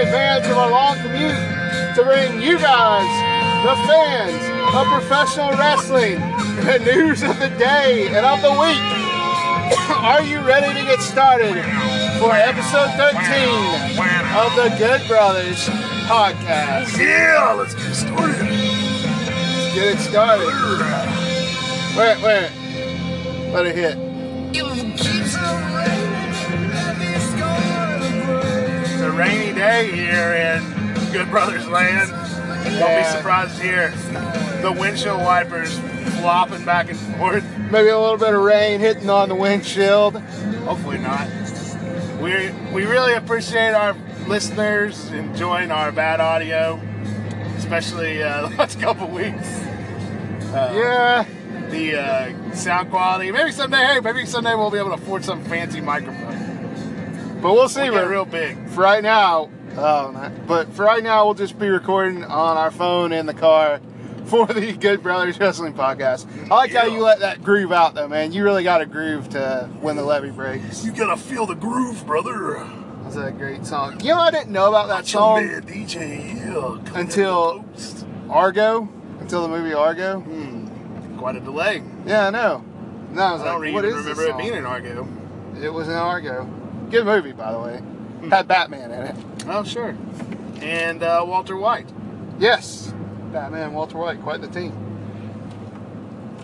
advantage of our long commute to bring you guys, the fans of professional wrestling, the news of the day and of the week. Are you ready to get started for episode 13 of the Good Brothers podcast? Yeah, let's get started. Let's get it started. Wait, wait. Let it hit. Rainy day here in Good Brothers Land. Don't be surprised to hear the windshield wipers flopping back and forth. Maybe a little bit of rain hitting on the windshield. Hopefully not. We we really appreciate our listeners enjoying our bad audio, especially uh, the last couple weeks. Uh, Yeah, The uh, sound quality. Maybe someday, hey, maybe someday we'll be able to afford some fancy microphone. But we'll see. We But real big. for right now, oh, not- but for right now, we'll just be recording on our phone in the car for the Good Brothers Wrestling Podcast. I like how you let that groove out, though, man. You really got a groove to when the levee breaks. You gotta feel the groove, brother. That's a great song. You know, I didn't know about that Macho song Man DJ coming Until- in the post. Argo until the movie Argo. Hmm, quite a delay. Yeah, I know. No, I was I don't like, even what is remember it being in Argo. It was in Argo. Good movie, by the way. Had Batman in it. Oh, sure. And uh, Walter White. Yes, Batman, Walter White, quite the team.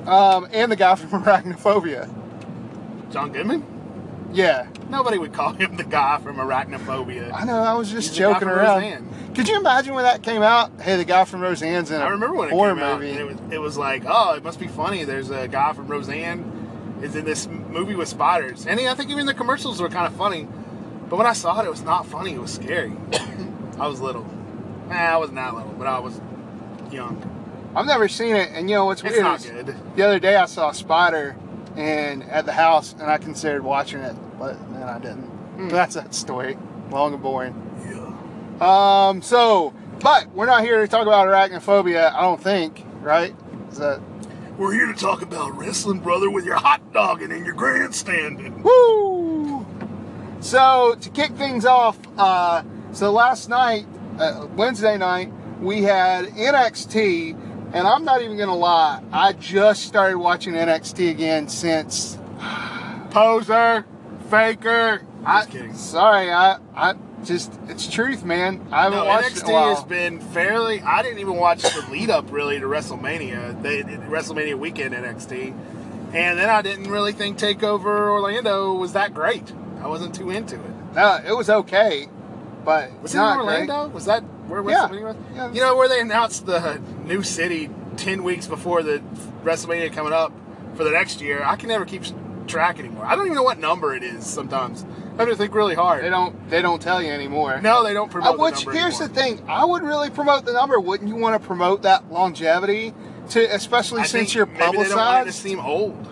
Um, and the guy from Arachnophobia. John Goodman? Yeah, Nobody would call him the guy from Arachnophobia. I know. I was just He's joking around. Roseanne. Could you imagine when that came out? Hey, the guy from Roseanne's in a I remember when it horror came out. movie. And it was, it was like, oh, it must be funny. There's a guy from Roseanne is in this movie with spiders. And I think even the commercials were kind of funny. But when I saw it, it was not funny. It was scary. I was little. Nah, I wasn't that little, but I was young. I've never seen it, and you know what's weird? It's not is good. The other day I saw a Spider, and at the house, and I considered watching it, but then I didn't. Hmm. That's that story. Long and boring. Yeah. Um, so, but we're not here to talk about arachnophobia, I don't think, right? Is that We're here to talk about wrestling, brother, with your hot dogging and your grandstanding. woo? So to kick things off, uh, so last night, uh, Wednesday night, we had NXT, and I'm not even gonna lie, I just started watching NXT again since poser, faker. I, Just kidding. Sorry, I, I just it's truth, man. I haven't No, watched it in a NXT has been fairly. I didn't even watch the lead up really to WrestleMania, they, WrestleMania weekend NXT, and then I didn't really think Takeover Orlando was that great. I wasn't too into it. No, it was okay, but Was it Orlando? Was that where Yeah. WrestleMania was? Yeah. You know where they announced the new city ten weeks before the WrestleMania coming up for the next year. I can never keep track anymore. I don't even know what number it is sometimes. I have to think really hard. They don't. They don't tell you anymore. no, they don't Uh, promote. which the number here's anymore. the thing. I would really promote the number. Wouldn't you want to promote that longevity? To especially I since you're maybe they don't want seem old.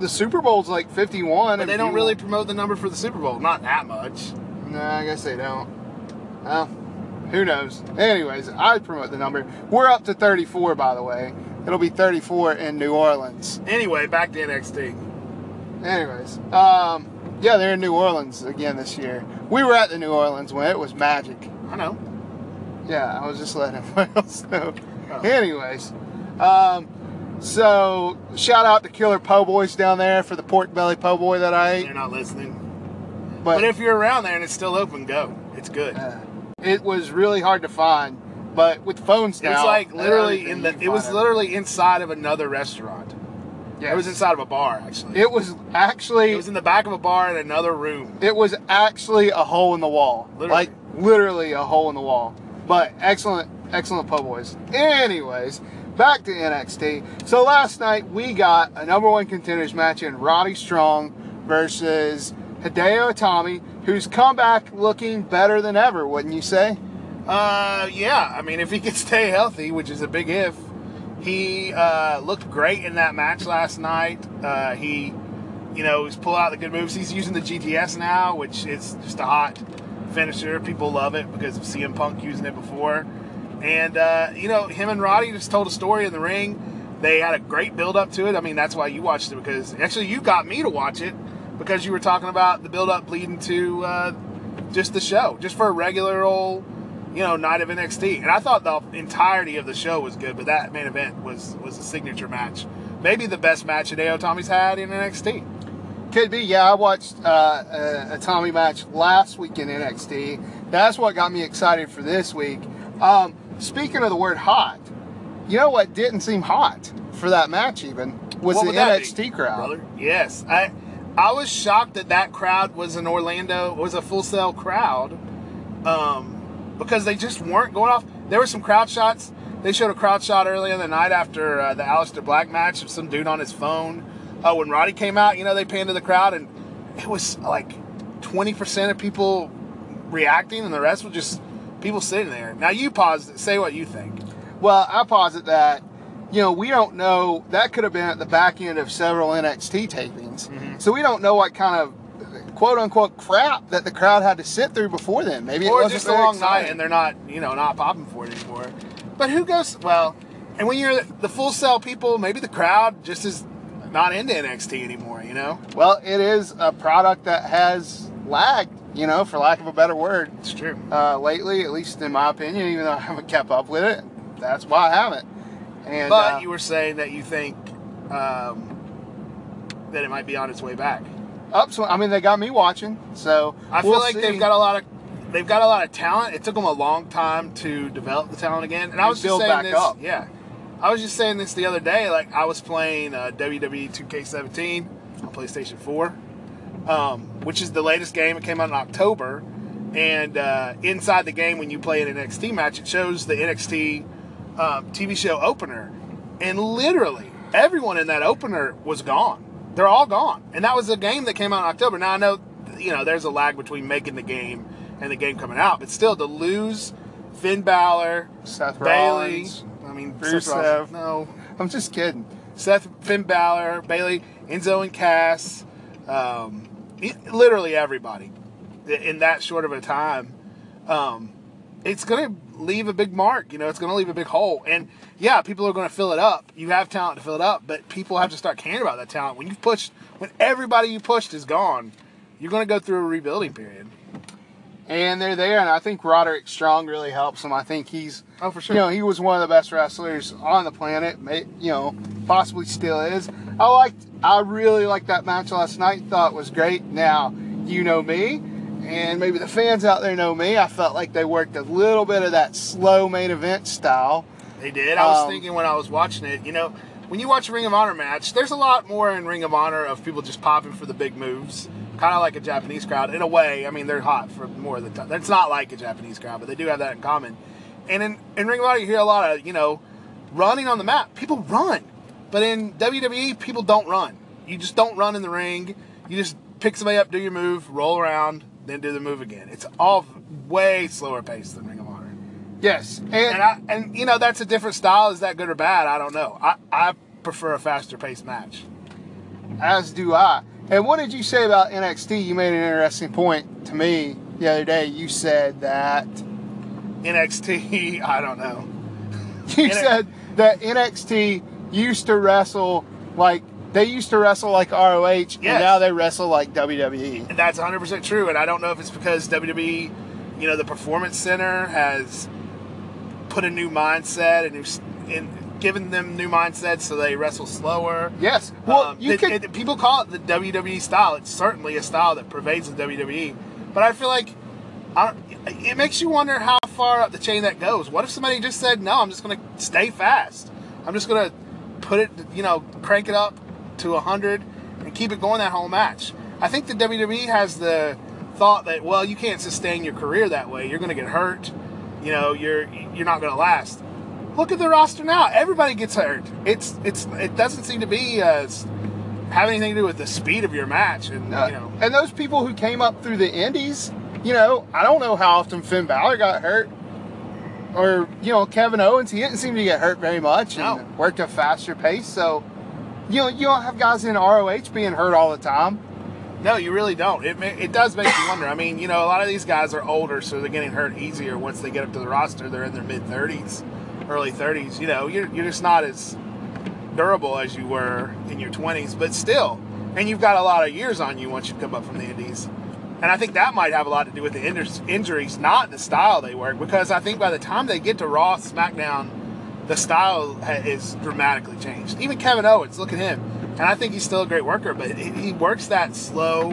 The Super Bowl's like 51. But and they don't really promote the number for the Super Bowl. Not that much. No, I guess they don't. Well, who knows? Anyways, I'd promote the number. We're up to 34, by the way. It'll be 34 in New Orleans. Anyway, back to NXT. Anyways, um, yeah, they're in New Orleans again this year. We were at the New Orleans when It was magic. I know. Yeah, I was just letting everyone else know. Oh. Anyways, um, so shout out to Killer Po Boys down there for the pork belly po' boy that I ate. They're not listening. But, But if you're around there and it's still open, go. It's good. uh, it was really hard to find. But with phones now, was like literally in the. It was literally inside of another restaurant. Yeah, It was inside of a bar actually. It was actually It was in the back of a bar in another room. it was actually a hole in the wall. Literally. Like literally a hole in the wall. But excellent, excellent po' boys. Anyways, back to NXT. So last night we got a number one contenders match in Roddy Strong versus Hideo Itami, who's come back looking better than ever, wouldn't you say? Uh, yeah. I mean, if he could stay healthy, which is a big if, he uh, looked great in that match last night. Uh, he, you know, he's pulled out the good moves. He's using the GTS now, which is just a hot finisher. People love it because of CM Punk using it before. And, uh, you know, him and Roddy just told a story in the ring. They had a great build up to it. I mean, that's why you watched it because actually you got me to watch it because you were talking about the build up leading to uh, just the show, just for a regular old, you know, night of NXT. And I thought the entirety of the show was good, but that main event was was a signature match. Maybe the best match Hideo Itami's had in NXT. Could be, yeah. I watched uh, a, a Tommy match last week in NXT. That's what got me excited for this week. Um, speaking of the word hot, you know what didn't seem hot for that match even was What the NXT be, crowd. brother? Yes, I I was shocked that that crowd was an Orlando was a Full Sail crowd, um, because they just weren't going off. There were some crowd shots. They showed a crowd shot earlier in the night after uh, the Aleister Black match of some dude on his phone. Uh, when Roddy came out, you know, they panned to the crowd, and it was like twenty percent of people reacting, and the rest were just people sitting there. Now you pause, say what you think. Well, I posit that, you know, we don't know. That could have been at the back end of several NXT tapings. Mm-hmm. So we don't know what kind of quote unquote crap that the crowd had to sit through before then. Maybe it wasn't just a long night and they're not you know not popping for it anymore but who goes well and when you're the Full Sail people maybe the crowd just is not into nxt anymore you know Well, it is a product that has lagged, you know, for lack of a better word, it's true uh, lately, at least in my opinion, even though I haven't kept up with it. That's why I haven't. And but uh, you were saying that you think um, that it might be on its way back upswing. I mean, they got me watching, so i feel we'll like see. they've got a lot of they've got a lot of talent it took them a long time to develop the talent again and i And was just saying back this up. yeah i was just saying this the other day like i was playing uh, wwe 2k17 on playstation 4 um, which is the latest game. It came out in October, and uh, inside the game, when you play an NXT match, it shows the NXT um, TV show opener, and literally everyone in that opener was gone. They're all gone, and that was a game that came out in October. Now I know, you know, there's a lag between making the game and the game coming out, but still to lose Finn Balor, Seth Bayley. Rollins. I mean. Seth no, I'm just kidding. Seth, Finn Balor, Bayley, Enzo, and Cass, um, literally everybody in that short of a time. Um, it's going to leave a big mark. You know, it's going to leave a big hole. And yeah, people are going to fill it up. You have talent to fill it up, but people have to start caring about that talent. When you've pushed, when everybody you pushed is gone, you're going to go through a rebuilding period. And they're there, and I think Roderick Strong really helps them. I think he's, Oh, for sure. you know, he was one of the best wrestlers on the planet. You know, possibly still is. I liked, I really liked that match last night. Thought it was great. Now, you know me, and maybe the fans out there know me. I felt like they worked a little bit of that slow main event style. They did. I was Um, thinking when I was watching it, you know, when you watch a Ring of Honor match, there's a lot more in Ring of Honor of people just popping for the big moves, kind of like a Japanese crowd. In a way, I mean, they're hot for more of the time. It's not like a Japanese crowd, but they do have that in common. And in, in Ring of Honor, you hear a lot of, you know, running on the map. People run. But in WWE, people don't run. You just don't run in the ring. You just pick somebody up, do your move, roll around, then do the move again. It's all way slower paced than Ring of Honor. Yes, and, And I and you know that's a different style. Is that good or bad? I don't know. I, I prefer a faster paced match. as do I. And what did you say about NXT? You made an interesting point to me the other day. You said that NXT, I don't know. you N- said that NXT used to wrestle like they used to wrestle like ROH, and now they wrestle like. WWE. And that's 100 percent true. And I don't know if it's because WWE, you know, the Performance Center has put a new mindset and and given them new mindsets, so they wrestle slower. Yes. Well, Um, you it- could. it- people call it the WWE style. It's certainly a style that pervades the WWE. But I feel like I don't, it makes you wonder how far up the chain that goes. What if somebody just said, "No, I'm just going to stay fast. I'm just going to put it, you know, crank it up to 100 and keep it going that whole match." I think the WWE has the thought that, well, you can't sustain your career that way. You're going to get hurt. You know, you're you're not going to last. Look at the roster now. Everybody gets hurt. It's it's it doesn't seem to be uh, have anything to do with the speed of your match, and uh, you know. and those people who came up through the Indies, you know, I don't know how often Finn Balor got hurt. Or, you know, Kevin Owens, he didn't seem to get hurt very much and worked a faster pace. So, you know, you don't have guys in ROH being hurt all the time. No, you really don't. It it does make you wonder. I mean, you know, a lot of these guys are older, so they're getting hurt easier once they get up to the roster. They're in their mid thirties, early thirties. You know, you're you're just not as durable as you were in your twenties, but still, and you've got a lot of years on you once you come up from the Indies. And I think that might have a lot to do with the injur- injuries, not the style they work, because I think by the time they get to Raw, SmackDown, the style is dramatically changed. Even Kevin Owens, look at him. And I think he's still a great worker, but he he works that slow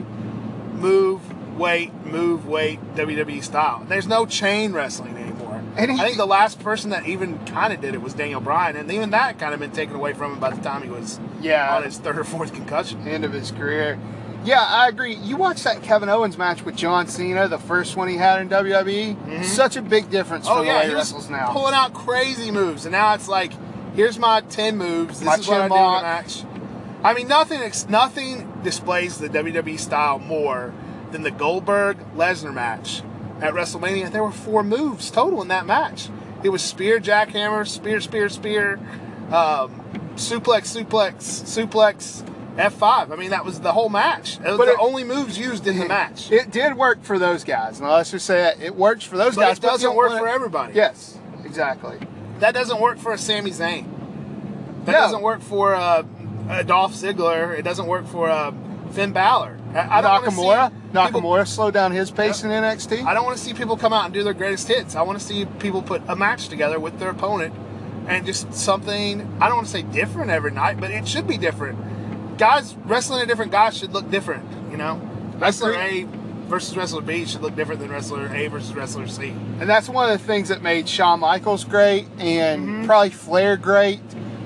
move, wait, move, wait WWE style. There's no chain wrestling anymore. And he- I think the last person that even kind of did it was Daniel Bryan, and even that kind of been taken away from him by the time he was Yeah. on his third or fourth concussion. end of his career. Yeah, I agree. You watched that Kevin Owens match with John Cena, the first one he had in WWE. Mm-hmm. Such a big difference Oh the yeah, way he wrestles now. pulling out crazy moves, and now it's like, here's my ten moves. This My is what I do in a match. I mean, nothing nothing displays the WWE style more than the Goldberg Lesnar match at WrestleMania. There were four moves total in that match. It was spear, jackhammer, spear, spear, spear, um, suplex, suplex, suplex, F5. I mean, that was the whole match. It was But the it- only moves used in the match. It did work for those guys. Now let's just say that it works for those But guys. it doesn't work wanna- for everybody. Yes, exactly. That doesn't work for a Sami Zayn. That No. doesn't work for uh, a Dolph Ziggler. It doesn't work for uh, Finn Balor. I, I Nakamura, people- Nakamura slowed down his pace in NXT. I don't want to see people come out and do their greatest hits. I want to see people put a match together with their opponent and just something. I don't want to say different every night, but it should be different. Guys wrestling a different guy should look different. You know, wrestler A versus wrestler B should look different than wrestler A versus wrestler C. And that's one of the things that made Shawn Michaels great and Mm-hmm. probably Flair great,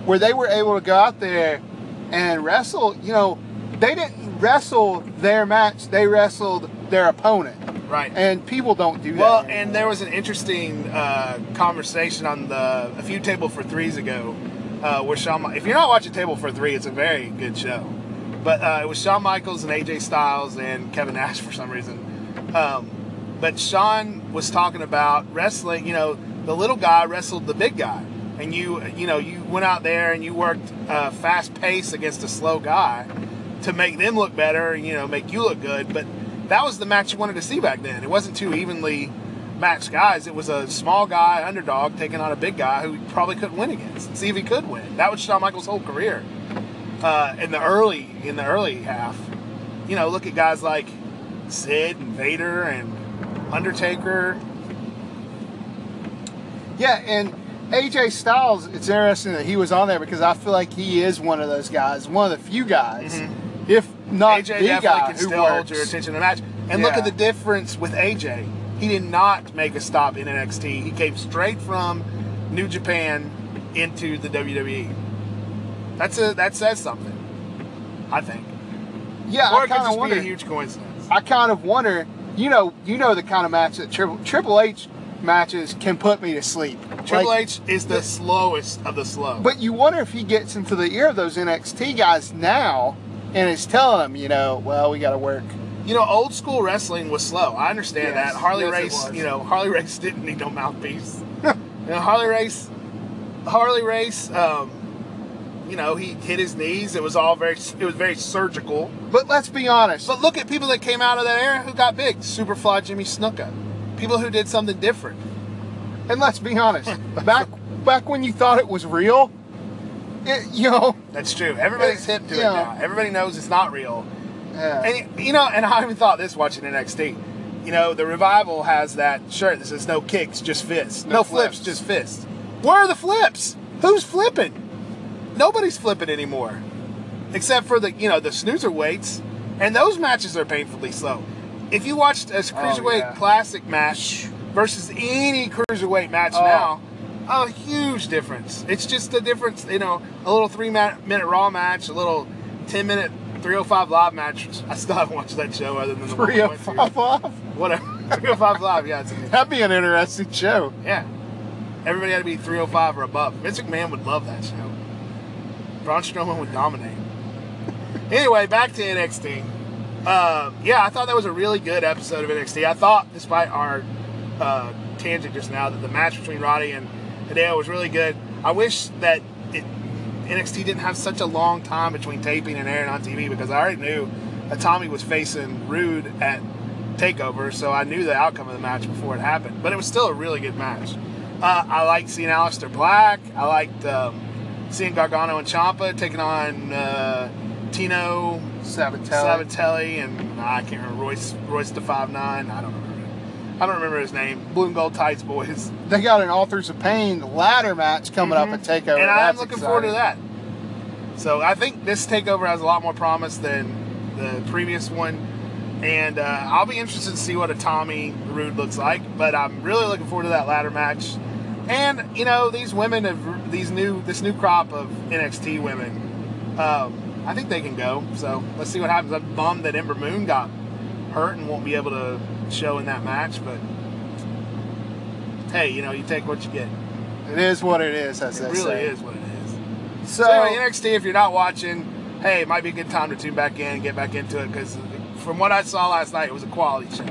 where they were able to go out there and wrestle. You know, they didn't wrestle their match, they wrestled their opponent. Right. And people don't do that. Well, and there was an interesting uh, conversation on the a few table for threes ago, uh, where Shawn. If you're not watching Table for Three, it's a very good show. But uh, it was Shawn Michaels and AJ Styles and Kevin Nash for some reason. Um, but Shawn was talking about wrestling. You know, the little guy wrestled the big guy, and you you know you went out there and you worked uh, fast pace against a slow guy to make them look better. You know, make you look good. But that was the match you wanted to see back then. It wasn't two evenly matched guys. It was a small guy underdog taking on a big guy who probably couldn't win against. See if he could win. That was Shawn Michaels' whole career uh, in the early in the early half. You know, look at guys like Sid and Vader and Undertaker. yeah, and AJ Styles, it's interesting that he was on there because I feel like he is one of those guys, one of the few guys, mm-hmm. if not AJ the guy can who still works. hold your attention in the match. And look at the difference with AJ. He did not make a stop in NXT. He came straight from New Japan into the WWE. That's a that says something. I think. Yeah, or I kind of wonder. a huge coincidence. I kind of wonder. You know, you know the kind of match that Triple, Triple H matches can put me to sleep. Triple Like, H is the slowest of the slow. But you wonder if he gets into the ear of those NXT guys now and is telling them, you know, well, we got to work. You know, old school wrestling was slow. I understand Yes, that. Harley yes, Race, you know, Harley Race didn't need no mouthpiece. you know, Harley Race, Harley Race, um, you know, he hit his knees. It was all very, it was very surgical. But let's be honest. But look at people that came out of that era who got big. Superfly Jimmy Snuka. People who did something different. And let's be honest. back back when you thought it was real, it, you know, That's true. Everybody's hip to Yeah. it now. Everybody knows it's not real. uh, And you know, and I even thought this watching NXT. You know, the revival has that shirt that says "No kicks, just fists." No, No flips, flips. just fists. Where are the flips? Who's flipping? Nobody's flipping anymore, except for the you know the snoozer weights, and those matches are painfully slow. If you watched a oh, cruiserweight yeah. classic match versus any cruiserweight match Oh. now, a huge difference. It's just a difference. You know, a little three minute Raw match, a little ten minute 305 live match. I still haven't watched that show other than the one we three or went to. Oh five off. Whatever. 305 live, yeah, it's That'd be an interesting show. yeah. Everybody had to be 305 or above. Vince McMahon would love that show. Braun Strowman would dominate. Anyway, back to NXT. Uh, yeah, I thought that was a really good episode of NXT. I thought, despite our uh, tangent just now, that the match between Roddy and Hideo was really good. I wish that it, NXT didn't have such a long time between taping and airing on TV because I already knew that Itami was facing Roode at Takeover, so I knew the outcome of the match before it happened. But it was still a really good match. Uh, I liked seeing Aleister Black. I liked um, seeing Gargano and Ciampa taking on uh, Tino Sabatelli. Sabatelli and I can't remember Royce Royce the Five Nine. I don't remember. I don't remember his name. Blue and Gold Tights Boys. They got an Authors of Pain ladder match coming up at Takeover. Mm-hmm. and I'm That's looking forward to that. So I think this takeover has a lot more promise than the previous one, and uh, I'll be interested to see what a Itami Roode looks like. But I'm really looking forward to that ladder match. And you know these women have these new this new crop of NXT women. Um, I think they can go. So let's see what happens. I'm bummed that Ember Moon got hurt and won't be able to show in that match, but hey, you know you take what you get. It is what it is, as It really say. is what it is. So, So, anyway, NXT, if you're not watching, hey, it might be a good time to tune back in and get back into it because from what I saw last night, it was a quality show.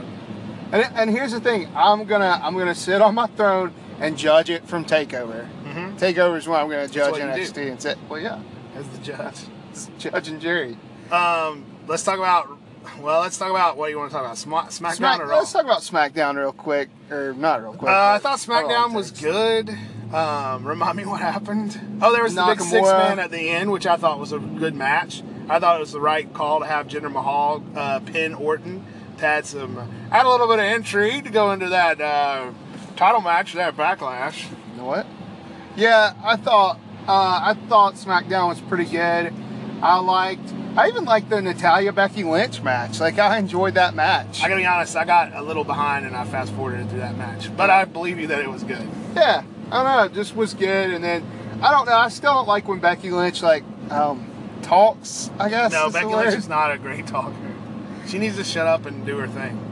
and, and here's the thing: I'm gonna I'm gonna sit on my throne and judge it from Takeover. Mhm. Takeover is when I'm gonna judge NXT do. and say, well, yeah, As the judge. It's Judge and Jerry. Um, let's talk about. Well, let's talk about what do you want to talk about? Sma- SmackDown Smack, or Raw? let's talk about SmackDown real quick, or not real quick. Uh, I thought SmackDown was good. Um, remind me what happened. Oh, there was the big six man at the end, which I thought was a good match. I thought it was the right call to have Jinder Mahal uh, pin Orton to add some, add a little bit of intrigue to go into that uh, title match, that backlash. You know what? Yeah, I thought uh, I thought SmackDown was pretty good. I liked. I even liked the Natalya Becky Lynch match. Like I enjoyed that match. I gotta be honest, I got a little behind and I fast forwarded through that match, but I believe you that it was good. Yeah, I don't know. It just was good. And then I don't know. I still don't like when Becky Lynch like um, talks. I guess. No, Becky. Lynch is not a great talker. She needs to shut up and do her thing.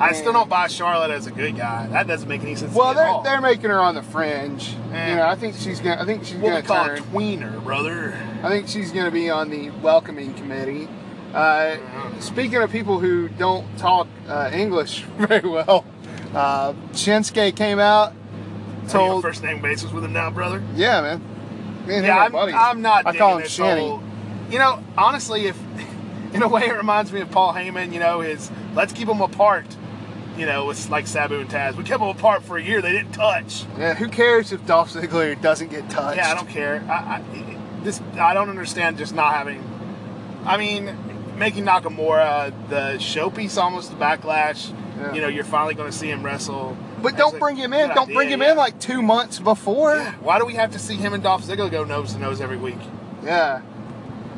I Man. still don't buy Charlotte as a good guy. That doesn't make any sense. Well, they're they're making her on the fringe. Eh. You know, I think she's gonna. I think she's what gonna we call turn. a tweener, brother. I think she's gonna be on the welcoming committee. Uh, speaking of people who don't talk uh, English very well, uh, Shinsuke came out, told, first name basis with him now, brother. yeah, man. Him Yeah, I'm. I'm not. I call him this Shanny. you know, honestly, if in a way it reminds me of Paul Heyman. You know, his let's keep them apart. You know, it's like Sabu and Taz. We kept them apart for a year. They didn't touch. Yeah, who cares if Dolph Ziggler doesn't get touched? Yeah, I don't care. I, I, this I don't understand just not having. I mean, making Nakamura the showpiece almost the backlash. Yeah. You know, you're finally going to see him wrestle. But don't bring him in. Don't idea, bring him yeah. in like two months before. Yeah. Why do we have to see him and Dolph Ziggler go nose to nose every week? Yeah.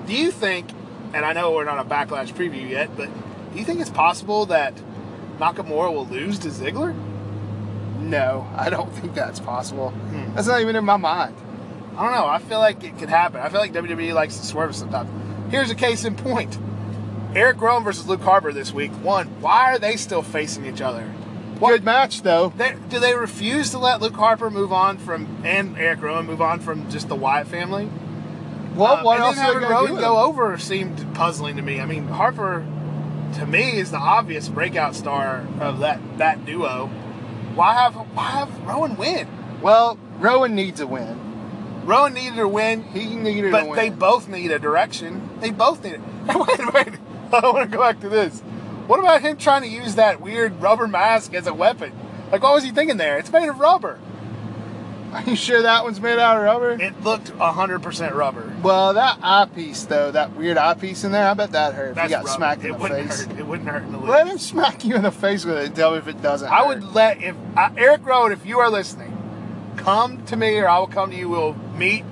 Do you think, and I know we're not a backlash preview yet, but do you think it's possible that Nakamura will lose to Ziggler? No, I don't think that's possible. Hmm. That's not even in my mind. I don't know. I feel like it could happen. I feel like WWE likes to swerve sometimes. Here's a case in point. Eric Rowan versus Luke Harper this week. One, why are they still facing each other? What- Good match though. They, do they refuse to let Luke Harper move on from and Eric Rowan move on from just the Wyatt family? What? Uh, what else then are they having Rowan go over seemed puzzling to me. I mean, Harper, to me, is the obvious breakout star of that that duo. Why have why have Rowan win? Well, Rowan needs a win. Rowan needed a win, He needed a but win. they both need a direction. They both need it. wait, wait. I want to go back to this. What about him trying to use that weird rubber mask as a weapon? Like, what was he thinking there? It's made of rubber. Are you sure that one's made out of rubber? It looked 100% rubber. well, that eyepiece though, that weird eyepiece in there, I bet that hurt. If That's you got rubber. smacked in it the face. hurt. It wouldn't hurt in the least. Let him smack you in the face with it. Tell me if it doesn't. I hurt. would let if uh, Eric Rowan, if you are listening, come to me or I will come to you. We'll meet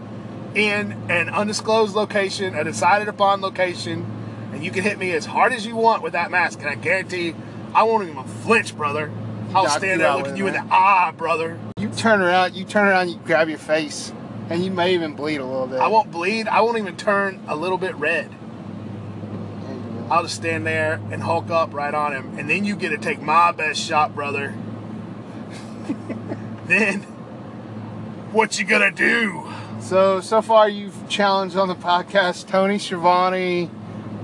in an undisclosed location, a decided upon location, and you can hit me as hard as you want with that mask, and I guarantee you, I won't even flinch, brother. I'll knock stand there looking you in the eye, brother. You turn around. You turn around. You grab your face, and you may even bleed a little bit. I won't bleed. I won't even turn a little bit red. Yeah, you will. I'll just stand there and hulk up right on him, and then you get to take my best shot, brother. then, what you gonna do? So so far, you've challenged on the podcast Tony Schiavone.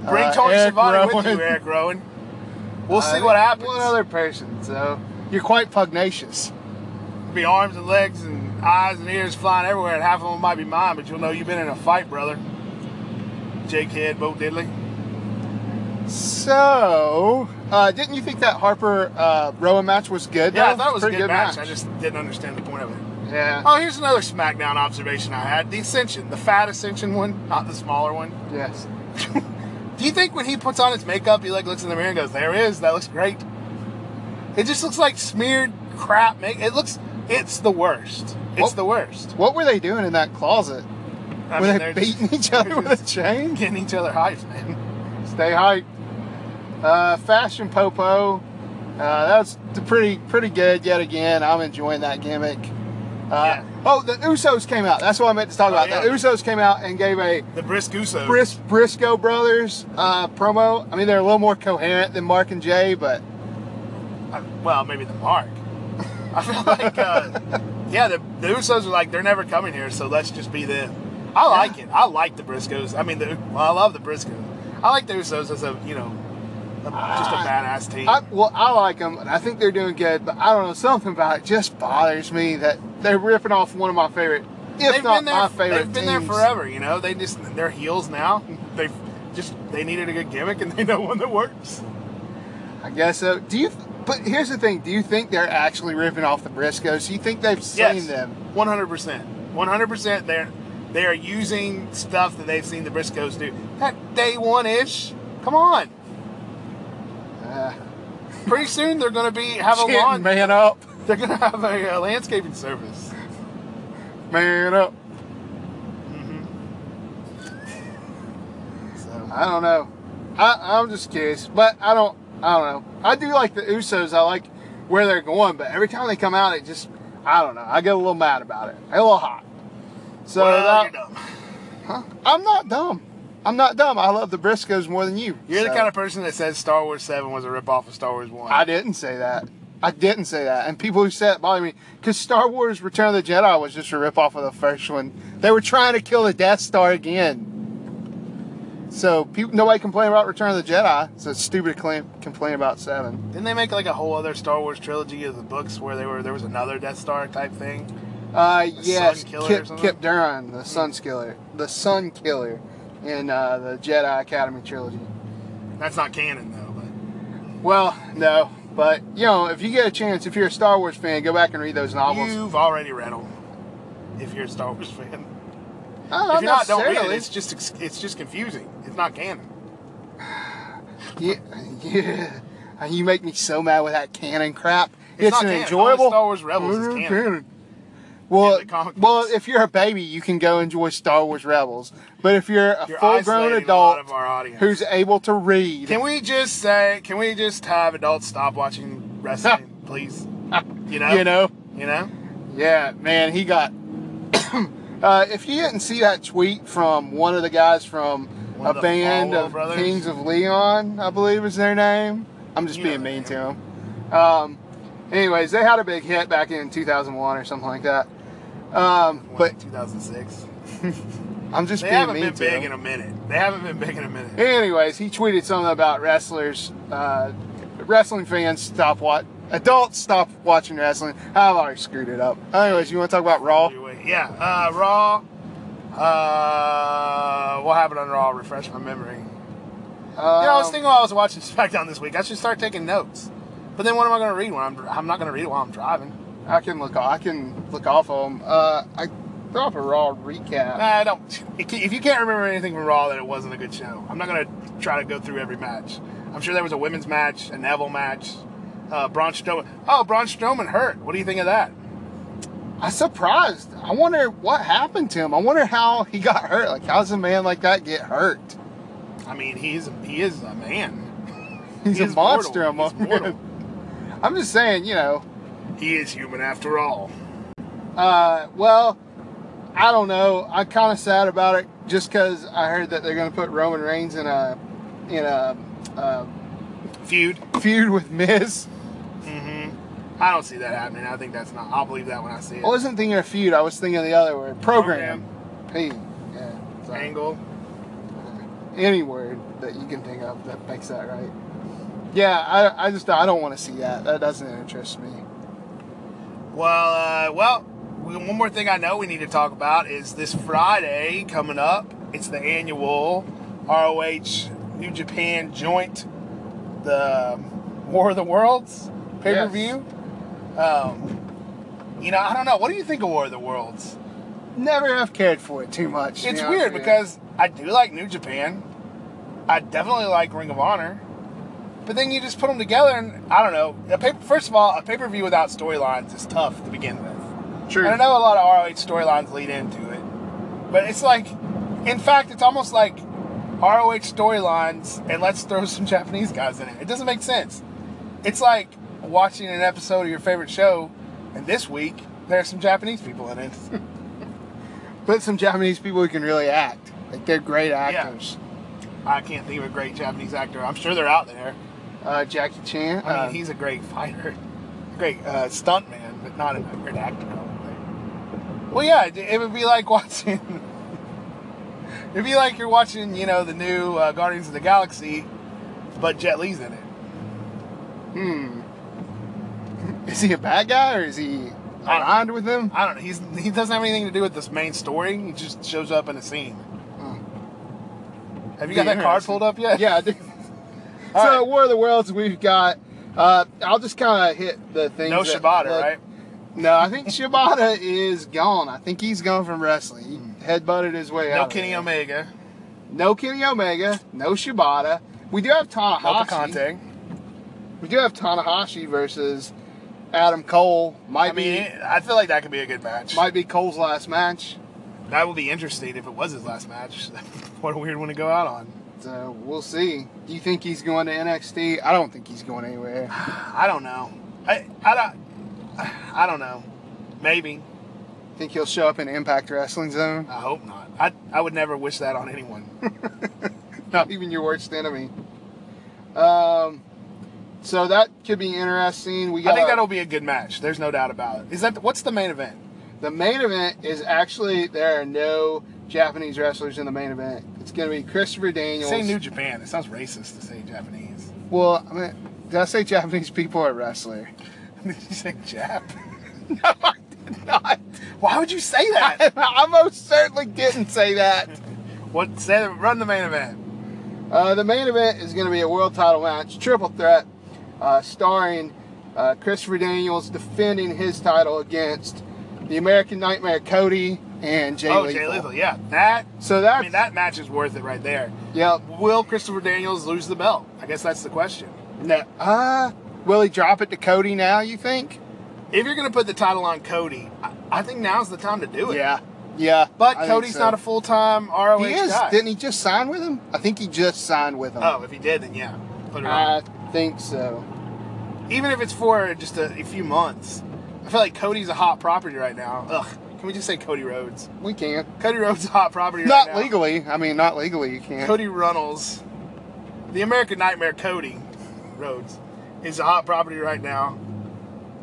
Bring uh, Tony Eric Schiavone with Rowan. you, Eric Rowan. We'll see Uh, what happens. One other person. So you're quite pugnacious. Be arms and legs and eyes and ears flying everywhere, and half of them might be mine, but you'll know you've been in a fight, brother. Jake Head, Bo Diddley. So, uh, didn't you think that Harper uh, Rowan match was good? Yeah, I thought it was a Pretty good, match. I just didn't understand the point of it. yeah. Oh, here's another SmackDown observation I had: the Ascension, the fat Ascension one, not the smaller one. Yes. Do you think when he puts on his makeup, he like looks in the mirror and goes, "There it is. That looks great." It just looks like smeared crap. Make it looks. It's the worst. It's What- the worst. What were they doing in that closet? I were mean, they beating just- each other with a chain? getting each other hyped, man. Stay hyped. Uh, Fashion Popo. Uh, that's pretty pretty good yet again. I'm enjoying that gimmick. Uh, Yeah. Oh, the Usos came out. That's what I meant to talk Oh, about. yeah. The Usos came out and gave a The Brisk Usos. Bris- Briscoe Brothers uh, promo. I mean, they're a little more coherent than Mark and Jay, but Uh, well, maybe the Mark. I feel like, uh, yeah, the, the Usos are like they're never coming here, so let's just be them. I like it. I like the Briscoes. I mean, the, well, I love the Briscoes. I like the Usos as a you know, a, just a badass team. I, well, I like them, and I think they're doing good. But I don't know, something about it just bothers me that they're ripping off one of my favorite, if they've not been there. my favorite they've been there forever. You know, they just they're heels now. They've just they needed a good gimmick, and they know one that works. I guess so. Do you? But here's the thing: Do you think they're actually ripping off the Briscoes? Do you think they've seen Yes, them? one hundred percent, one hundred percent. They're they are using stuff that they've seen the Briscoes do. That day one ish. Come on. Uh, Pretty soon they're going to be have a lawn. man up, They're going to have a, uh landscaping service. man up. So I don't know. I, I'm just curious, but I don't. I don't know. I do like the Usos. I like where they're going, but every time they come out, it just. I don't know. I get a little mad about it. I get a little hot. So well, that- uh, dumb. Huh? I'm not dumb. I'm not dumb. I love the Briscoes more than you. You're the kind of person that says Star Wars Seven was a ripoff of Star Wars One. I didn't say that. I didn't say that. And people who said it bother me because Star Wars Return of the Jedi was just a ripoff of the first one. They were trying to kill the Death Star again. So people, nobody complained about Return of the Jedi. So it's stupid to claim, complain about seven. Didn't they make like a whole other Star Wars trilogy of the books where they were there was another Death Star type thing? Uh, yes, Killer or Kip. Kyp Durron, the Sun Killer, the Sun Killer, in uh, the Jedi Academy trilogy. That's not canon though. But Well, no, but you know, if you get a chance, if you're a Star Wars fan, go back and read those novels. you've already read them. If you're a Star Wars fan, Uh, if you're not, don't read it. It's just it's just confusing. It's not canon. Yeah, yeah. You make me so mad with that canon crap. It's It's, not an canon. enjoyable. Only Star Wars Rebels is Mm, canon. Well, the comic well, if you're a baby, you can go enjoy Star Wars Rebels. But if you're a full-grown a adult of our audience. who's able to read, Can we just say? Can we just have adults stop watching wrestling, please? You know. you know, You know. yeah, man, he got. uh, if you didn't see that tweet from one of the guys from One a band of brothers? Kings of Leon, I believe is their name. I'm just You being mean to them. Um, anyways, they had a big hit back in 2001 or something like that. Um, but 2006. I'm just They being haven't mean been to big them. in a minute. They haven't been big in a minute. Anyways, he tweeted something about wrestlers, uh, wrestling fans stop what adults stop watching wrestling. I've already screwed it up. Anyways, you want to talk about Raw? Yeah, uh, Raw. Uh, what happened on Raw? Refresh my memory. Um, you know, I was thinking while I was watching SmackDown this week, I should start taking notes. But then what am I going to read when I'm? I'm not going to read it while I'm driving. I can look. I can look off of them. Uh, I throw up a Raw recap. Nah, I don't. If you can't remember anything from Raw, then it wasn't a good show. I'm not going to try to go through every match. I'm sure there was a women's match, a Neville match, uh, Braun Strowman. Oh, Braun Strowman hurt. What do you think of that? I'm surprised. I wonder what happened to him. I wonder how he got hurt. Like, how does a man like that get hurt? I mean, he's he is a man. He's He a monster mortal. among He's mortal. I'm just saying, you know. He is human after all. Uh, well, I don't know. I'm kind of sad about it just because I heard that they're going to put Roman Reigns in a in a, uh Feud. feud with Miz. I don't see that happening. I think that's not. I'll believe that when I see it. I wasn't thinking of feud. I was thinking of the other word, program. P. Yeah. so, Angle. any word that you can think of that makes that right. Yeah, I, I just I don't want to see that. That doesn't interest me. Well, uh, well, we- one more thing I know we need to talk about is this Friday coming up. It's the annual ROH New Japan joint, the War of the Worlds pay per view. Um, you know, I don't know. What do you think of War of the Worlds? Never have cared for it too much. It's honest weird because I do like New Japan. I definitely like Ring of Honor. But then you just put them together, and I don't know. A pay- first of all, a pay per view without storylines is tough to begin with. True. And I know a lot of ROH storylines lead into it. But it's like, in fact, it's almost like ROH storylines, and let's throw some Japanese guys in it. It doesn't make sense. It's like watching an episode of your favorite show, and this week, there's some Japanese people in it. But some Japanese people who can really act. Like they're great actors. I can't think of a great Japanese actor. I'm sure they're out there. Uh, Jackie Chan. I mean, uh, he's a great fighter, great uh, stunt man, but not a great actor. I. Well, yeah, it, it would be like watching. It'd be like you're watching, you know, the new uh, Guardians of the Galaxy, but Jet Li's in it. hmm. Is he a bad guy or is he on aligned with them? I don't know. He's he doesn't have anything to do with this main story. He just shows up in a scene. Have you got that card pulled up yet? Yeah, I. All so right. War of the Worlds, we've got. Uh, I'll just kind of hit the things. No that- Shibata, right? No, I think Shibata is gone. I think he's gone from wrestling. He headbutted his way Hmm. No out. of Kenny. Omega. No Kenny Omega. No Shibata. We do have No Tanahashi. Picante. we do have Tanahashi versus Adam Cole. Might I mean, be I feel like that could be a good match. might be Cole's last match. That would be interesting if it was his last match. what a weird one to go out on. So we'll see. Do you think he's going to NXT? I don't think he's going anywhere. I don't know. I I don't. I don't know. Maybe. Think he'll show up in Impact Wrestling Zone? I hope not. I I would never wish that on anyone. Not even your worst enemy. Um, so that could be interesting. We got I think that'll be a good match. There's no doubt about it. Is that what's the main event? the main event is actually there are no Japanese wrestlers in the main event. It's going to be Christopher Daniels. Say New Japan. It sounds racist to say Japanese. Well, I mean, did I say Japanese people are wrestler? Did you say Jap? no, I did not. Why would you say that? I most certainly didn't say that. what? Say run the main event. Uh, the main event is going to be a world title match, triple threat, uh, starring uh, Christopher Daniels defending his title against the American Nightmare Cody and Jay oh, Lethal. Jay Lethal. Yeah, that. So that's I mean, that match is worth it right there. Yep. Will Christopher Daniels lose the belt? I guess that's the question. No. Uh, will he drop it to Cody now? You think? If you're gonna put the title on Cody, I, I think now's the time to do it. Yeah. Yeah. But I Cody's so. not a full time ROH He is. guy. Didn't he just sign with him? I think he just signed with him. Oh, if he did, then yeah. Put it on. I think so. Even if it's for just a, a few months. I feel like Cody's a hot property right now. Ugh. Can we just say Cody Rhodes? We can. Cody Rhodes is a hot property Not right now. legally. I mean, not legally. You can't. Cody Runnels, the American Nightmare Cody Rhodes, is a hot property right now.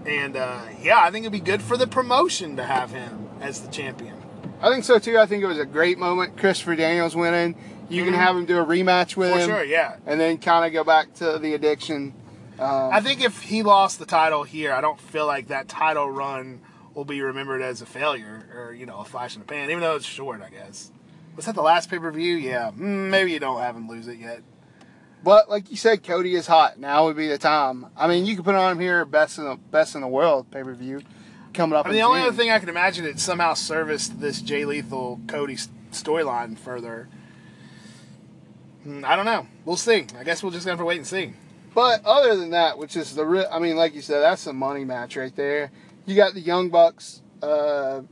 And uh, yeah, I think it'd be good for the promotion to have him as the champion. I think so too. I think it was a great moment. Christopher Daniels winning. You can Mhm. have him do a rematch with For him, sure, yeah. and then kind of go back to the addiction. Um, I think if he lost the title here, I don't feel like that title run will be remembered as a failure or, you know, a flash in the pan, even though it's short, I guess. Was that the last pay per view? Yeah. Mm, maybe you don't have him lose it yet. but like you said, Cody is hot. Now would be the time. I mean, you could put on him here, best in the best in the world pay per view coming up. I mean, the only June. other thing I can imagine it somehow serviced this Jay Lethal Cody storyline further. Hmm, I don't know. We'll see. I guess we'll just have to wait and see. But other than that, which is the real, I mean, like you said, that's a money match right there. You got the Young Bucks uh,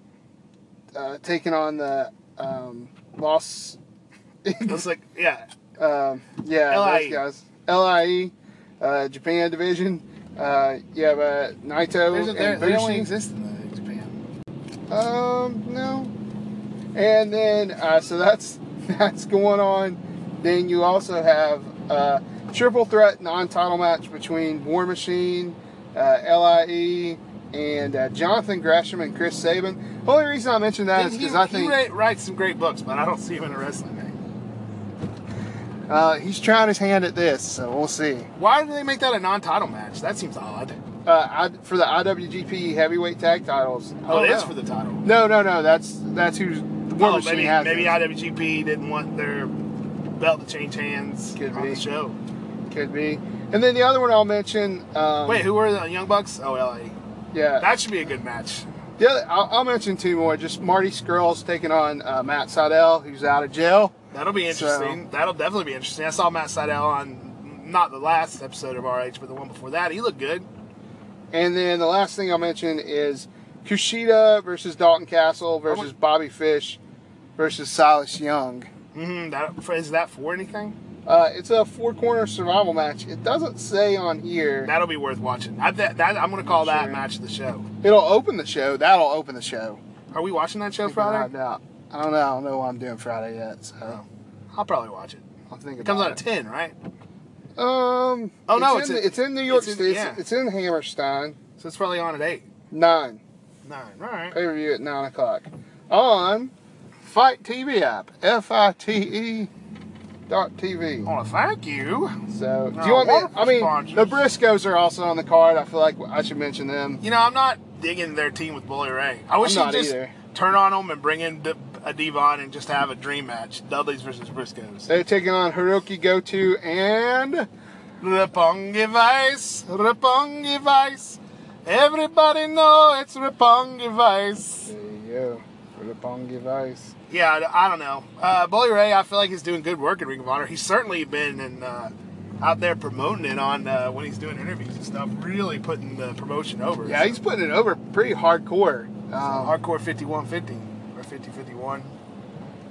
uh, taking on the um, Lost. It's like, yeah, um, yeah, LIJ. those guys. LIJ, uh, Japan division. Uh, you have uh, Naito a, and they only exist in Japan. Um, no. And then, uh, so that's that's going on. Then you also have uh, triple threat non-title match between War Machine, uh, LIJ, and uh, Jonathan Gresham and Chris Sabin. Only reason I mention that is Didn't he, because I he think write- writes some great books, but I don't see him in a wrestling ring. uh, he's trying his hand at this, so we'll see. Why did they make that a non-title match? That seems odd. Uh, I, for the IWGP Heavyweight Tag Titles. Oh, it no. is for the title. No, no, no. That's that's who's War Oh, Machine maybe has. maybe. IWGP didn't want their belt to change hands Could on be. the show. Could be. And then the other one I'll mention. Um, Wait, who were the Young Bucks? Oh, LA. Yeah. That should be a good match. The other, I'll, I'll mention two more. Just Marty Scurll's taking on uh, Matt Sydal, who's out of jail. That'll be interesting. That'll definitely be interesting. I saw Matt Sydal on not the last episode of RH, but the one before that. He looked good. And then the last thing I'll mention is Kushida versus Dalton Castle versus Bobby Fish versus Silas Young. Hmm That is that for anything? Uh, it's a four corner survival match. It doesn't say on here. That'll be worth watching. I, that, that, I'm going to call that match the show. It'll open the show. That'll open the show. Are we watching that show Friday? doubt. I don't know. I don't know what I'm doing Friday yet. So Oh. I'll probably watch it. I'll think It comes out on at 10, right? Um. Oh, no, it's it's in, it's in New York it's in- State. yeah. It's, it's in Hammerstein. So it's probably on at 8. Nine. 9. All right. Pay per view at nine o'clock on FITE TV app. F I T E dot TV. I want to thank you. So, do you want me? I mean, sponsors. the Briscoes are also on the card. I feel like I should mention them. You know, I'm not digging their team with Bully Ray. I wish he'd just either. turn on them and bring in a Devon and just have a dream match. Dudley's versus Briscoes. They're taking on Hirooki Goto and Roppongi Vice, Roppongi Vice. Everybody know it's Roppongi Vice. there you go for the Pongi Vice. Yeah, I, don't know. Uh, Bully Ray, I feel like he's doing good work in Ring of Honor. He's certainly been in, uh, out there promoting it on uh, when he's doing interviews and stuff. Really putting the promotion over. Yeah, he's putting it over pretty hardcore. So, Um, hardcore 5150 or 5051.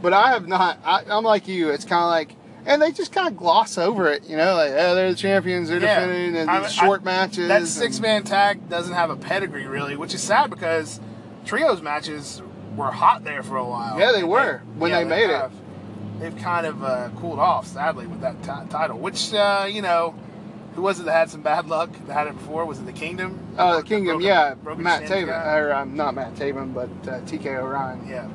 but I have not. I, I'm like you. It's kind of like, and they just kind of gloss over it. You know, like oh, they're the champions. They're Yeah. defending and I- these I- short matches. That six man tag doesn't have a pedigree really, which is sad because trios matches were hot there for a while. Yeah, they were, when they made it. have. They've kind of uh, cooled off, sadly, with that ti- title. Which uh, you know, who was it that had some bad luck? That had it before? Was it the Kingdom? Oh, the Kingdom, Broken- yeah. Broken Matt Taven, guy? or um, not Matt Taven, but uh, TK O'Ryan. Yeah.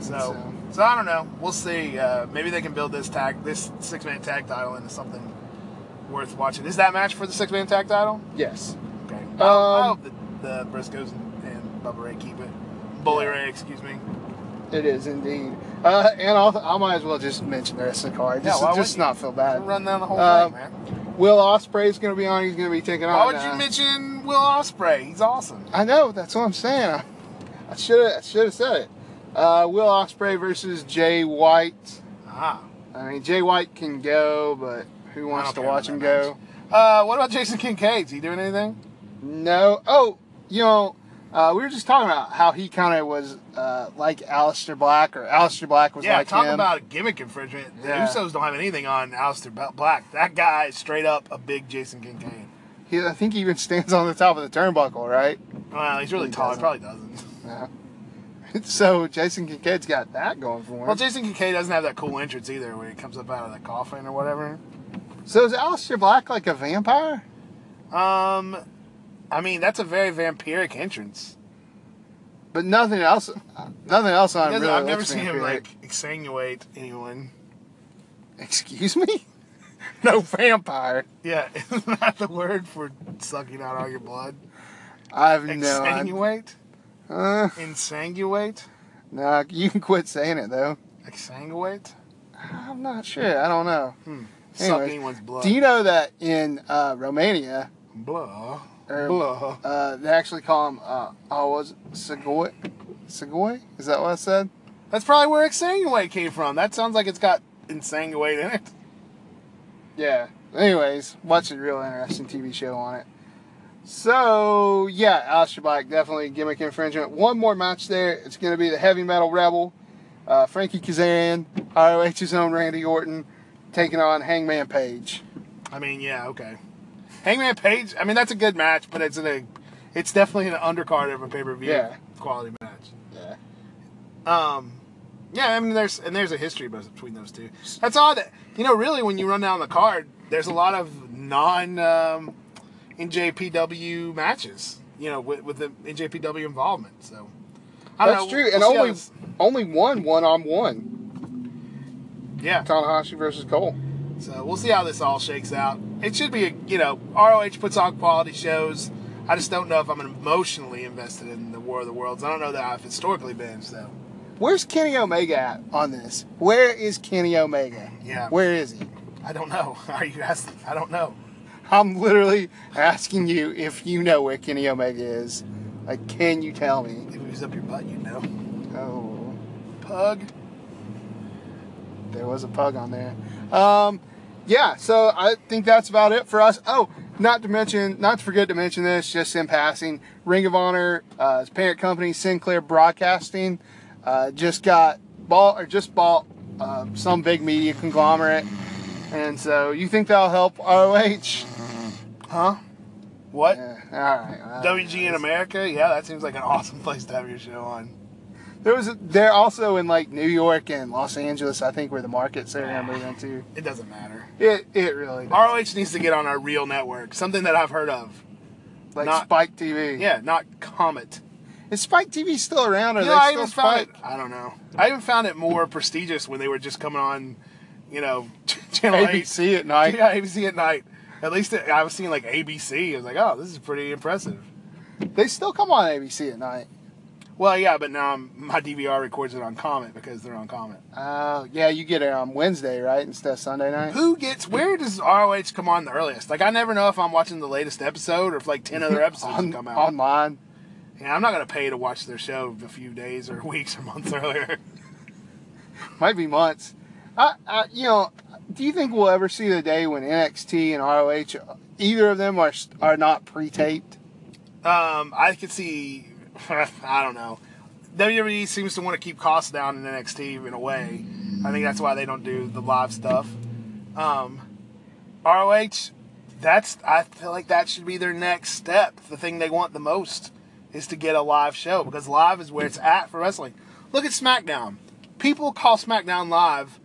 So, So- so, I don't know. We'll see. Uh, maybe they can build this tag, this six man tag title into something worth watching. Is that match for the six man tag title? Yes. Okay. I, I Um, hope the, the Briscoes and, and Bubba Ray keep it. Bully Ray, excuse me. It is indeed. Uh, and I'll, I might as well just mention the rest of the card. Just, why just wouldn't feel bad. Run down the whole Um, thing, man. Will Ospreay's going to be on. He's going to be taking on. Why would uh, you mention Will Ospreay? He's awesome. I know. That's what I'm saying. I, should have. Should have said it. Uh, Will Ospreay versus Jay White. Ah. I mean, Jay White can go, but who wants to watch him go? Uh, what about Jason Kincaid? Is he doing anything? No. Oh, you know, uh, we were just talking about how he kind of was uh, like Aleister Black, or Aleister Black was yeah, like talk him. about a gimmick infringement. The Yeah. Usos don't have anything on Aleister Black. That guy is straight up a big Jason Kincaid. he, I think he even stands on the top of the turnbuckle, right? Well, he's really He tall. He doesn't. probably doesn't. Yeah. so Jason Kincaid's got that going for him. Well, Jason Kincaid doesn't have that cool entrance either, where he comes up out of the coffin or whatever. so is Aleister Black like a vampire? Um, I mean, that's a very vampiric entrance. But nothing else. Nothing else on really I've never seen him like exsanguate anyone. Excuse me? No vampire. Yeah, isn't that the word for sucking out all your blood? I have no. Exsanguate? Uh, Insanguate? nah, you can quit saying it though. Exsanguate? I'm not sure. I don't know. Suck Anyways, anyone's blood. Do you know that in uh, Romania, Blah. Or, Blah. uh, they actually call him, uh, oh, was it Segoy? Segoy? Is that what I said? That's probably where exsanguate came from. That sounds like it's got insanguate in it. Yeah. Anyways, watch a real interesting TV show on it. So yeah, Black definitely gimmick infringement. One more match there. It's going to be the Heavy Metal Rebel, uh, Frankie Kazarian, ROH's own Randy Orton, taking on Hangman Page. I mean, yeah, okay. Hangman Page, I mean, that's a good match, but it's a, it's definitely an undercard of a pay per view Yeah. quality match. Yeah. Um, yeah, I mean, there's and there's a history between those two. That's odd. That, you know, really, when you run down the card, there's a lot of non um, NJPW matches. You know, with, with the NJPW involvement. So That's know. true, We'll and only this- only one one on one. yeah. Tanahashi versus Cole. So we'll see how this all shakes out. It should be, a, you know, ROH puts on quality shows. I just don't know if I'm emotionally invested in the War of the Worlds. I don't know that I've historically been. So Where's Kenny Omega at on this? Where is Kenny Omega? Yeah. Where is he? I don't know. Are you asking? I don't know. I'm literally asking you if you know where Kenny Omega is. Like, can you tell me? If it was up your butt, you'd know. Oh, Pug. there was a pug on there. Um, yeah, so I think that's about it for us. Oh, not to mention, not to forget to mention this, just in passing, Ring of Honor, uh, parent company Sinclair Broadcasting, uh, just got bought or just bought uh, some big media conglomerate, and so you think that'll help ROH? Huh? What? Yeah, all right. uh, WGN America? Yeah, that seems like an awesome place to have your show on. There was they're also in like New York and Los Angeles, I think, where the markets gonna move into. It doesn't matter. It it really does. ROH needs to get on our real network, something that I've heard of. like not- Spike TV. Yeah, not Comet. Is Spike TV still around? Or You they know, I still even found it. Spike? I don't know. I even found it more prestigious when they were just coming on, you know, channel. ABC at night. Yeah, ABC at night. At least it, I was seeing like ABC. I was like, oh, this is pretty impressive. They still come on ABC at night. Well, yeah, but now I'm, my DVR records it on Comet because they're on Comet. Oh, yeah, you get it on Wednesday, right, instead of Sunday night. Who gets? Where does ROH come on the earliest? Like, I never know if I'm watching the latest episode or if like ten other episodes on, come out. online. yeah, I'm not gonna pay to watch their show a few days or weeks or months earlier. Might be months. I, I, you know, do you think we'll ever see the day when NXT and ROH, either of them are are not pre-taped? Um, I could see. I don't know. WWE seems to want to keep costs down in NXT in a way. I think that's why they don't do the live stuff. Um, ROH, that's I feel like that should be their next step. The thing they want the most is to get a live show because live is where it's at for wrestling. Look at SmackDown. People call SmackDown live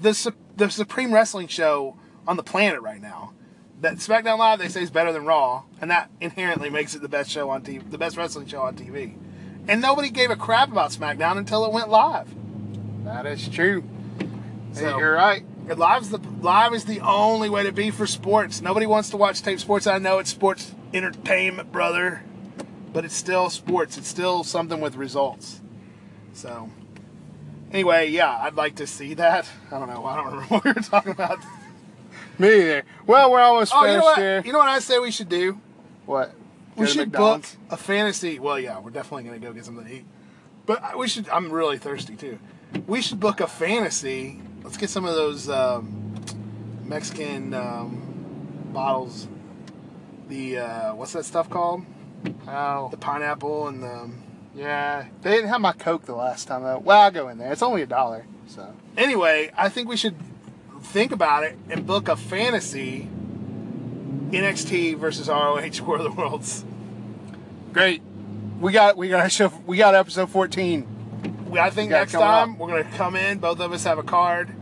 the the supreme wrestling show on the planet right now. That SmackDown Live they say is better than Raw, and that inherently makes it the best show on TV, the best wrestling show on TV. And nobody gave a crap about SmackDown until it went live. That is true. Hey, you're right. Live's the live is the only way to be for sports. Nobody wants to watch tape sports. I know it's sports entertainment, brother, but it's still sports. It's still something with results. So, anyway, yeah, I'd like to see that. I don't know. I don't remember what we were talking about. Me either. Well, we're almost Oh, you know what? here. You know what I say we should do? what? We should book a fantasy. Well, yeah, we're definitely gonna go get something to eat. But we should. I'm really thirsty too. We should book a fantasy. Let's get some of those um, Mexican um, bottles. The uh, what's that stuff called? Oh, The pineapple and the. yeah. They didn't have my Coke the last time though. Well, I'll go in there. It's only a dollar, so. Anyway, I think we should think about it and book a fantasy. NXT versus ROH War of the Worlds. Great. We got we got show. We got episode 14. I think next time up. we're gonna come in. Both of us have a card.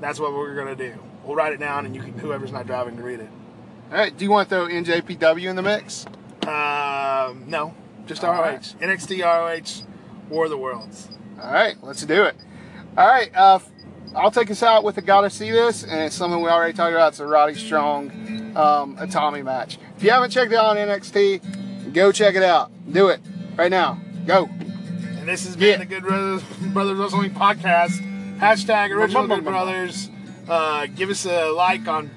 That's what we're gonna do. We'll write it down, and you can whoever's not driving to read it. All right. Do you want to throw NJPW in the mix? Um, no, just All ROH. right. NXT ROH War of the Worlds. All right. Let's do it. All right. Uh, I'll take us out with a gotta see this, and it's something we already talked about. It's a Roddy Strong, um, Itami match. If you haven't checked it out on NXT, go check it out. Do it right now. Go. And this has Yeah. been the Good Brothers, Brothers Wrestling Podcast. Hashtag Original Good Brothers. Uh, give us a like on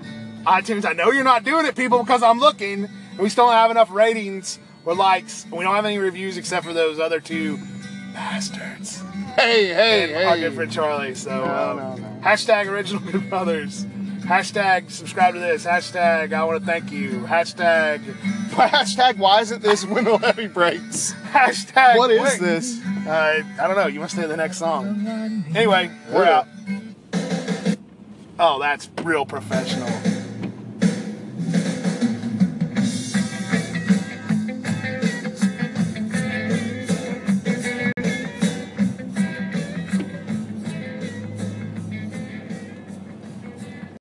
iTunes. I know you're not doing it, people, because I'm looking. And we still don't have enough ratings or likes. We don't have any reviews except for those other two bastards. Hey, hey, and our hey. good friend Charlie. So No, um, no, no. hashtag original good brothers. Hashtag subscribe to this. Hashtag I want to thank you. Hashtag Hashtag why isn't this the levy breaks? hashtag What is this? Uh, I don't know. You must say the next song. Anyway, we're Yeah. out. Oh, that's real professional.